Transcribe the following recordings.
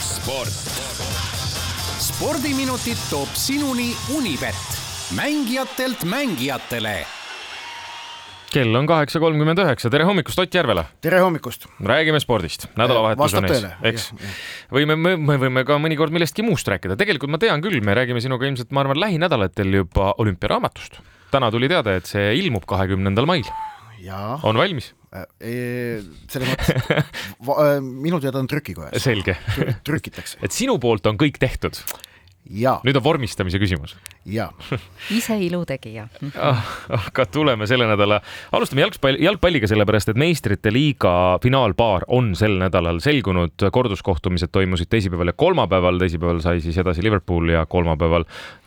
sport. spordiminutid toob sinuni Unibet, mängijatelt mängijatele kell on kaheksa kolmkümmend üheksa, tere hommikust, Ott Järvela! tere hommikust! räägime spordist, nädalavahetus on ees, eks. võime, me võime ka mõnikord millestki muust rääkida, tegelikult ma tean küll, me räägime sinuga ilmselt, ma arvan, lähinädalatel juba olümpiaraamatust. täna tuli teade, et see ilmub kahekümnendal mail. on valmis? E, selles mõttes, minu teada on trükikojas. selge. trükitakse. et sinu poolt on kõik tehtud? nüüd on vormistamise küsimus. jaa ise ilutegija ah,. aga tuleme selle nädala, alustame jalgpalli, jalgpalliga, sellepärast et meistrite liiga finaalpaar on sel nädalal selgunud. korduskohtumised toimusid teisipäeval ja kolmapäeval, teisipäeval sai siis edasi Liverpool ja kolmapäeval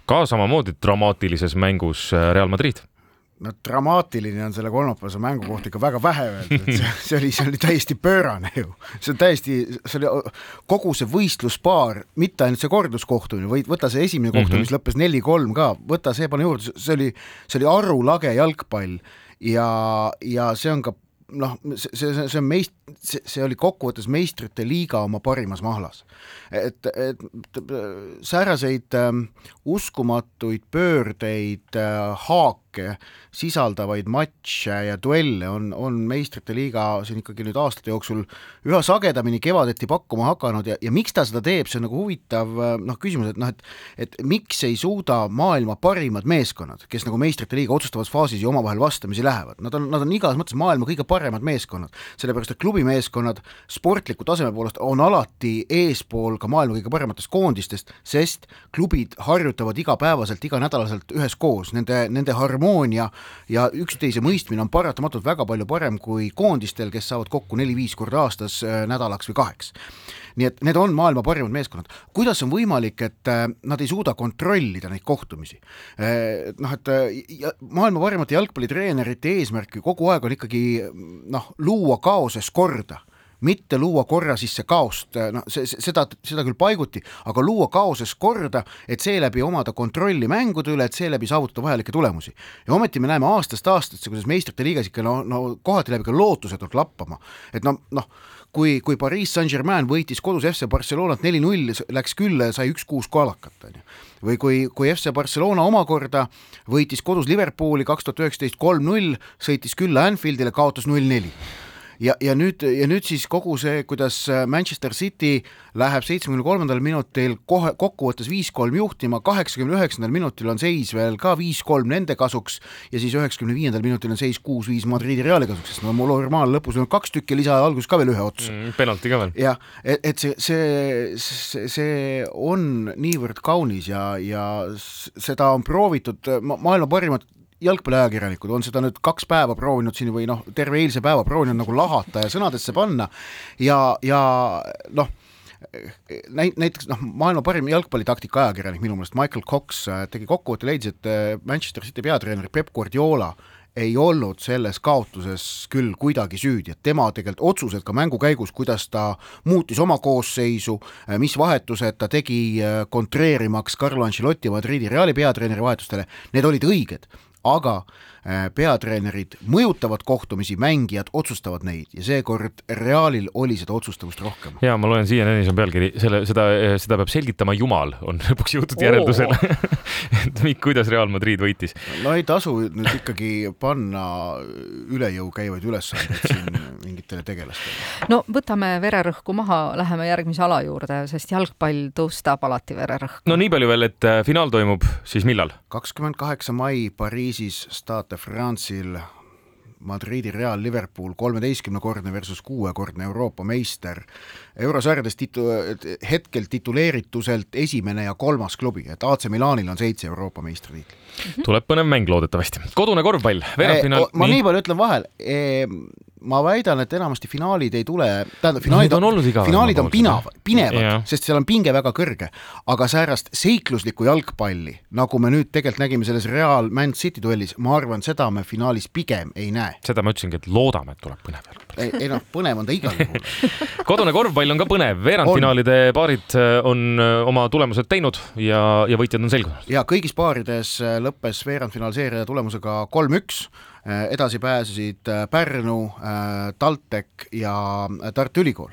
ka samamoodi dramaatilises mängus Real Madrid no dramaatiline on selle kolmapäevase mängu kohta ikka väga vähe öeldud, et see, see oli, see oli täiesti pöörane ju. see on täiesti, see oli kogu see võistluspaar, mitte ainult see korduskohtumine, vaid võta see esimene kohtumine mm, -hmm. mis lõppes neli-kolm ka, võta see pane juurde, see oli, see oli arulage jalgpall ja, ja see on ka noh, see, see, see on meist-, see, see oli kokkuvõttes meistrite liiga oma parimas mahlas. et, et sääraseid äh, uskumatuid pöördeid äh,, haake sisaldavaid matše ja duelle on, on meistrite liiga siin ikkagi nüüd aastate jooksul üha sagedamini kevadeti pakkuma hakanud ja, ja miks ta seda teeb, see on nagu huvitav noh, küsimus, et noh, et et miks ei suuda maailma parimad meeskonnad, kes nagu meistrite liiga otsustavas faasis ju omavahel vastamisi lähevad, nad on, nad on igas mõttes maailma kõige paremad meeskonnad, sellepärast et klubimeeskonnad sportliku taseme poolest on alati eespool ka maailma kõige parematest koondistest, sest klubid harjutavad igapäevaselt, iganädalaselt üheskoos, nende, nende harmoonia ja üksteise mõistmine on paratamatult väga palju parem kui koondistel, kes saavad kokku neli-viis korda aastas äh, nädalaks või kaheks. Nii et need on maailma parimad meeskonnad. kuidas on võimalik, et äh, nad ei suuda kontrollida neid kohtumisi? Äh, noh, et maailma parimate jalgpallitreenerite eesmärk ju kogu aeg on ikkagi noh, luua kaoses korda mitte luua korra sisse kaost, noh, see, seda, seda küll paiguti, aga luua kaoses korda, et seeläbi omada kontrolli mängude üle, et seeläbi saavutada vajalikke tulemusi. ja ometi me näeme aastast aastasse, kuidas meistrite liigas ikka no, no kohati läheb ikka lootusetult lappama, et no, noh, kui, kui Pariis Saint-Germain võitis kodus FC Barcelonat neli-null, läks külla ja sai üks-kuus koalakat, on ju. või kui, kui FC Barcelona omakorda võitis kodus Liverpooli kaks tuhat üheksateist kolm-null, sõitis külla Anfieldile, kaotas null-neli ja, ja nüüd, ja nüüd siis kogu see, kuidas Manchester City läheb seitsmekümne kolmandal minutil kohe kokkuvõttes viis-kolm juhtima, kaheksakümne üheksandal minutil on seis veel ka viis-kolm nende kasuks ja siis üheksakümne viiendal minutil on seis kuus-viis Madridi Reali kasuks, sest no mul normaal lõpus on kaks tükki lisa alguses ka veel ühe otsa mm,. penalti ka veel. jah, et, et see, see, see, see on niivõrd kaunis ja, ja seda on proovitud ma maailma parimad jalgpalliajakirjanikud on seda nüüd kaks päeva proovinud siin või noh, terve eilse päeva proovinud nagu lahata ja sõnadesse panna. Ja, ja noh, näit-, näiteks noh, maailma parim jalgpallitaktika ajakirjanik minu meelest Michael Cox äh, tegi kokkuvõtte, leidis, et äh, Manchester City peatreener Peep Guardiola ei olnud selles kaotuses küll kuidagi süüdi, et tema tegelikult otsused ka mängu käigus, kuidas ta muutis oma koosseisu, äh, mis vahetused ta tegi kontreerimaks Carlo Ancelotti Madridi Reali peatreeneri vahetustele, need olid õiged aga Äh, peatreenerid mõjutavad kohtumisi, mängijad otsustavad neid ja seekord Realil oli seda otsustavust rohkem. ja ma loen siiani on pealkiri, selle, seda, seda peab selgitama Jumal, on lõpuks jõutud järeldusele et kuidas Real Madrid võitis. no ei tasu nüüd ikkagi panna üle jõu käivaid ülesandeid siin mingitele tegelastele. no võtame vererõhku maha, läheme järgmise ala juurde, sest jalgpall tõstab alati vererõhku. no nii palju veel, et äh, finaal toimub siis millal? kakskümmend kaheksa mai Pariisis Stade de France'il Madridi Real Liverpool kolmeteistkümnekordne versus kuuekordne Euroopa meister. eurosarjades titu-, hetkel tituleerituselt esimene ja kolmas klubi, et AC Milanil on seitse Euroopa meistritiitlit. tuleb põnev mäng loodetavasti. kodune korvpall, veerandfinaal. ma nii, nii palju ütlen vahel e, ma väidan, et enamasti finaalid ei tule, tähendab, finaalid no, on, on, finaalid on pinav, pinevad, sest seal on pinge väga kõrge, aga säärast seikluslikku jalgpalli, nagu me nüüd tegelikult nägime selles Real Man City duellis, ma arvan, seda me finaalis pigem ei näe. seda ma ütlesingi, et loodame, et tuleb põnev jalgpall. ei, ei noh, põnev on ta igal juhul. Kodune korvpall on ka põnev, veerandfinaalide paarid äh, on äh, oma tulemused teinud ja, ja võitjad on selgunud. ja kõigis paarides äh, lõppes veerandfinaalseeria tulemusega kolm-üks edasi pääsesid Pärnu, TalTech ja Tartu Ülikool.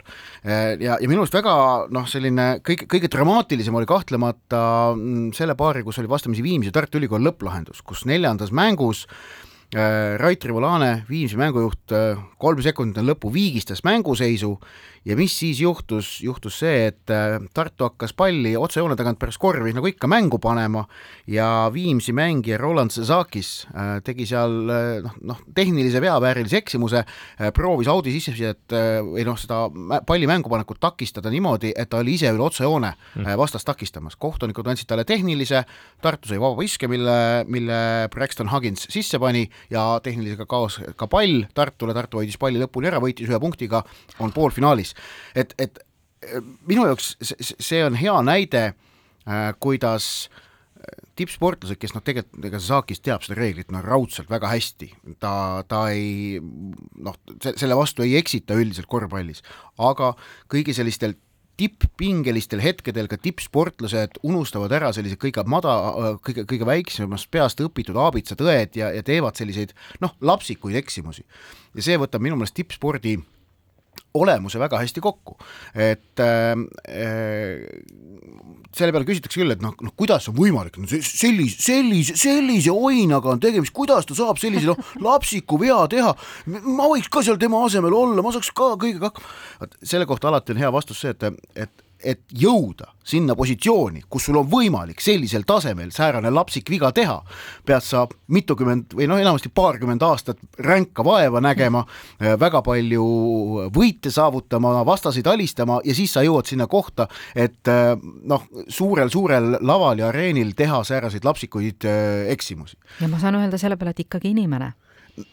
ja, ja minu arust väga noh, selline kõige, kõige dramaatilisem oli kahtlemata mm, selle paari, kus oli vastamisi Viimsi ja Tartu Ülikool lõpplahendus, kus neljandas mängus Rait Rivolane, Viimsi mängujuht, kolm sekundit lõpu viigistas mänguseisu ja mis siis juhtus, juhtus see, et äh, Tartu hakkas palli otsejoone tagant pärast korvi nagu ikka mängu panema ja Viimsi mängija Roland Zazakis äh, tegi seal äh, noh, noh, tehnilise veaväärilise eksimuse, proovis audi sissesidet või noh, seda palli mängupanekut takistada niimoodi, et ta oli ise üle otsejoone mm. vastast takistamas. kohtunikud andsid talle tehnilise, Tartu sai vaba viske, mille, mille Braxton Huggins sisse pani ja tehnilisega kaos ka pall Tartule, Tartu hoidis palli lõpuni ära, võitis ühe punktiga, on poolfinaalis et, et minu jaoks see on hea näide, äh, kuidas äh, tippsportlased, kes noh, tegelikult ega Saakis teab seda reeglit no raudselt väga hästi, ta, ta ei noh, selle vastu ei eksita üldiselt korvpallis, aga kõigi sellistel tipppingelistel hetkedel ka tippsportlased unustavad ära sellised kõige mada-, kõige, kõige väiksemast peast õpitud aabitsatõed ja, ja teevad selliseid noh, lapsikuid eksimusi. ja see võtab minu meelest tippspordi äh, olemuse väga hästi kokku, et äh, selle peale küsitakse küll, et noh, noh kuidas on võimalik, no sellise, sellise, sellise oinaga on tegemist, kuidas ta saab sellise noh, lapsiku vea teha, ma võiks ka seal tema asemel olla, ma saaks ka kõigega hakkama. selle kohta alati on hea vastus see, et, et et jõuda sinna positsiooni, kus sul on võimalik sellisel tasemel säärane lapsik viga teha, pead sa mitukümmend või noh, enamasti paarkümmend aastat ränka vaeva nägema, väga palju võite saavutama, vastaseid alistama ja siis sa jõuad sinna kohta, et noh, suurel-suurel laval ja areenil teha sääraseid lapsikuid eksimusi. ja ma saan öelda selle peale, et ikkagi inimene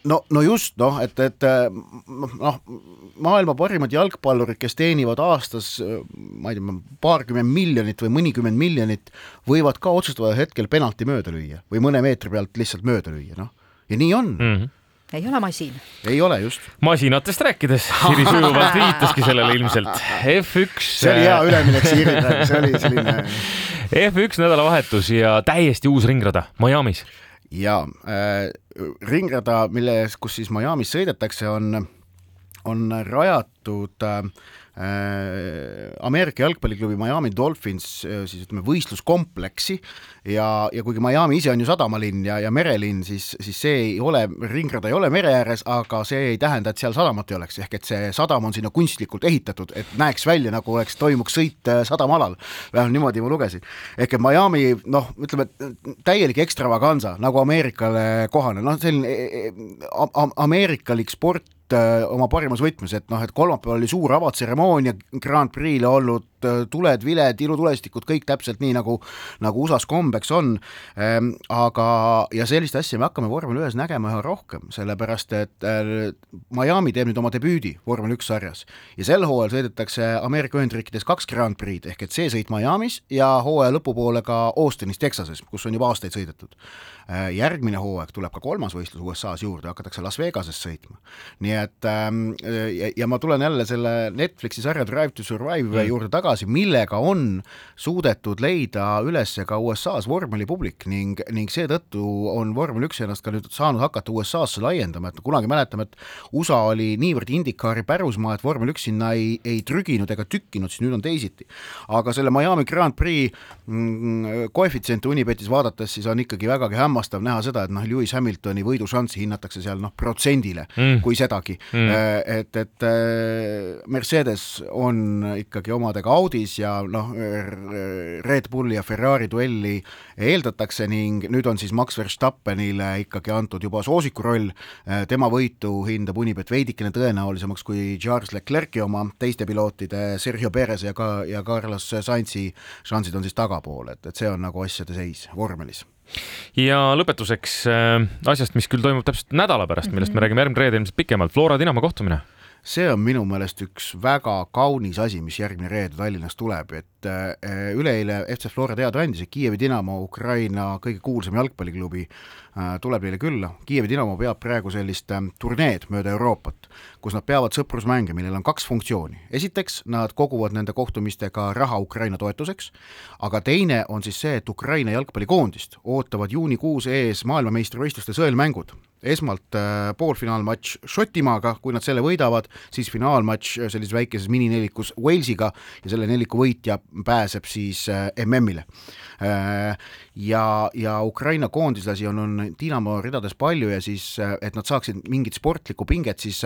no, no just noh, et, et noh, maailma parimad jalgpallurid, kes teenivad aastas ma ei tea, paarkümmend miljonit või mõnikümmend miljonit, võivad ka otsustaval hetkel penalti mööda lüüa või mõne meetri pealt lihtsalt mööda lüüa, noh. ja nii on mm. -hmm ei ole masin. ei ole just. masinatest rääkides, Siiri sujuvalt viitaski sellele ilmselt. F1. see oli hea üleminek Siiri praegu, see oli selline. F1 nädalavahetus ja täiesti uus ringrada Miami's ja äh, ringrada, milles, kus siis Miami's sõidetakse, on, on rajatud Äh, Ameerika jalgpalliklubi Miami Dolphins äh, siis ütleme võistluskompleksi ja, ja kuigi Miami ise on ju sadamalinn ja, ja merelinn, siis, siis see ei ole, ringrada ei ole mere ääres, aga see ei tähenda, et seal sadamat ei oleks, ehk et see sadam on sinna kunstlikult ehitatud, et näeks välja, nagu oleks, toimuks sõit äh, sadamaalal. vähemalt niimoodi ma lugesin. ehk et Miami noh, ütleme täielik ekstravaganza nagu Ameerikale kohane, noh, selline ameerikalik sport Äh, oma parimas võtmes, et noh, et kolmapäeval oli suur avatseremoonia Grand Prix'le olnud, äh, tuled, viled, ilutulestikud, kõik täpselt nii, nagu, nagu USA-s kombeks on ähm,. aga, ja sellist asja me hakkame vormel ühes nägema üha rohkem, sellepärast et äh, Miami teeb nüüd oma debüüdi vormel üks sarjas ja sel hooajal sõidetakse Ameerika Ühendriikides kaks Grand Prix'd ehk et see sõit Miami's ja hooaja lõpupoole ka Austinis, Texases, kus on juba aastaid sõidetud äh,. järgmine hooaeg tuleb ka kolmas võistlus USA-s juurde, hakatakse Las Vegases sõitma. nii et ähm, ja, ja ma tulen jälle selle Netflixi sarja Drive to Survive mm. juurde tagasi, millega on suudetud leida üles ka USA-s vormelipublik ning, ning seetõttu on vormel üks ennast ka nüüd saanud hakata USA-sse laiendama, et kunagi mäletame, et USA oli niivõrd Indikaari pärusmaa, et vormel üks sinna ei, ei trüginud ega tükkinud, siis nüüd on teisiti. aga selle Miami Grand Prix mm, koefitsiente Unibetis vaadates, siis on ikkagi vägagi hämmastav näha seda, et noh, Lewis Hamiltoni võidušanssi hinnatakse seal noh, protsendile mm., kui sedagi mm.. Äh, et, et äh, Mercedes on ikkagi omadega Audis ja noh, Red Bulli ja Ferrari duelli eeldatakse ning nüüd on siis Max Verstappenile ikkagi antud juba soosiku roll, äh, tema võitu hindab Unibet veidikene tõenäolisemaks kui Charles Leclerc'i oma, teiste pilootide Sergio Perez ja ka, ja Carlos Sainzi šansid on siis tagapool, et, et see on nagu asjade seis vormelis ja lõpetuseks äh, asjast, mis küll toimub täpselt nädala pärast, millest me mhm. räägime järgmine reede ilmselt pikemalt, Flora Dinamo kohtumine. see on minu meelest üks väga kaunis asi, mis järgmine reede Tallinnas tuleb, et et üleeile FC Flora teada andis, et Kiievi Dinamo, Ukraina kõige kuulsam jalgpalliklubi, tuleb neile külla. Kiievi Dinamo peab praegu sellist turneed mööda Euroopat, kus nad peavad sõprusmänge, millel on kaks funktsiooni. esiteks, nad koguvad nende kohtumistega raha Ukraina toetuseks, aga teine on siis see, et Ukraina jalgpallikoondist ootavad juunikuus ees maailmameistrivõistluste sõelmängud esmalt poolfinaalmatš Šotimaaga, kui nad selle võidavad, siis finaalmatš sellises väikeses mininelikus Walesiga ja selle neliku võitja pääseb siis äh, MM-ile äh,. ja, ja Ukraina koondislasi on, on Dinamo ridades palju ja siis, äh, et nad saaksid mingit sportlikku pinget, siis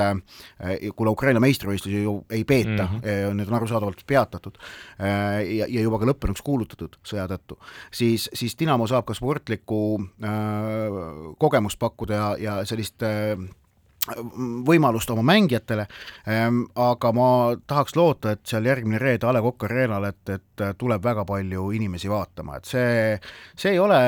kuna Ukraina meistrivõistlusi ju ei peeta mm, -hmm. need on arusaadavalt peatatud ja, ja juba ka lõppenuks kuulutatud sõja tõttu, siis, siis Dinamo saab ka sportlikku kogemust pakkuda ja, ja sellist võimalust oma mängijatele, ähm, aga ma tahaks loota, et seal järgmine reede A Le Coq Arena'l, et, et tuleb väga palju inimesi vaatama, et see, see ei ole,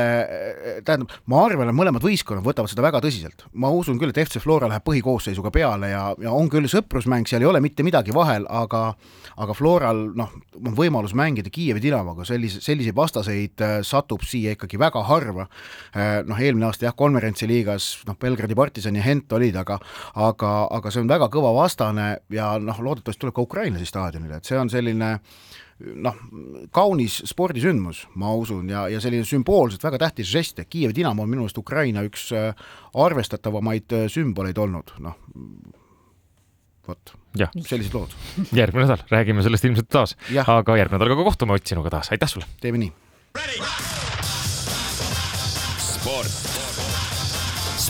tähendab, ma arvan, et mõlemad võistkonnad võtavad seda väga tõsiselt. ma usun küll, et FC Flora läheb põhikoosseisuga peale ja, ja on küll sõprusmäng, seal ei ole mitte midagi vahel, aga aga Floral noh, on võimalus mängida Kiievi Dinamoga, sellise, selliseid vastaseid äh, satub siia ikkagi väga harva. Äh, noh, eelmine aasta jah, konverentsi liigas noh, Belgradi partisan ja Hent olid, aga aga, aga see on väga kõva vastane ja noh, loodetavasti tuleb ka ukrainlasi staadionile, et see on selline noh, kaunis spordisündmus, ma usun, ja, ja selline sümboolselt väga tähtis žest, et Kiievi Dinamo on minu meelest Ukraina üks äh, arvestatavamaid äh, sümboleid olnud, noh. Vot, sellised lood. järgmine nädal räägime sellest ilmselt taas, aga järgmine nädal ka kohtume Ott sinuga taas, aitäh sulle! teeme nii! sport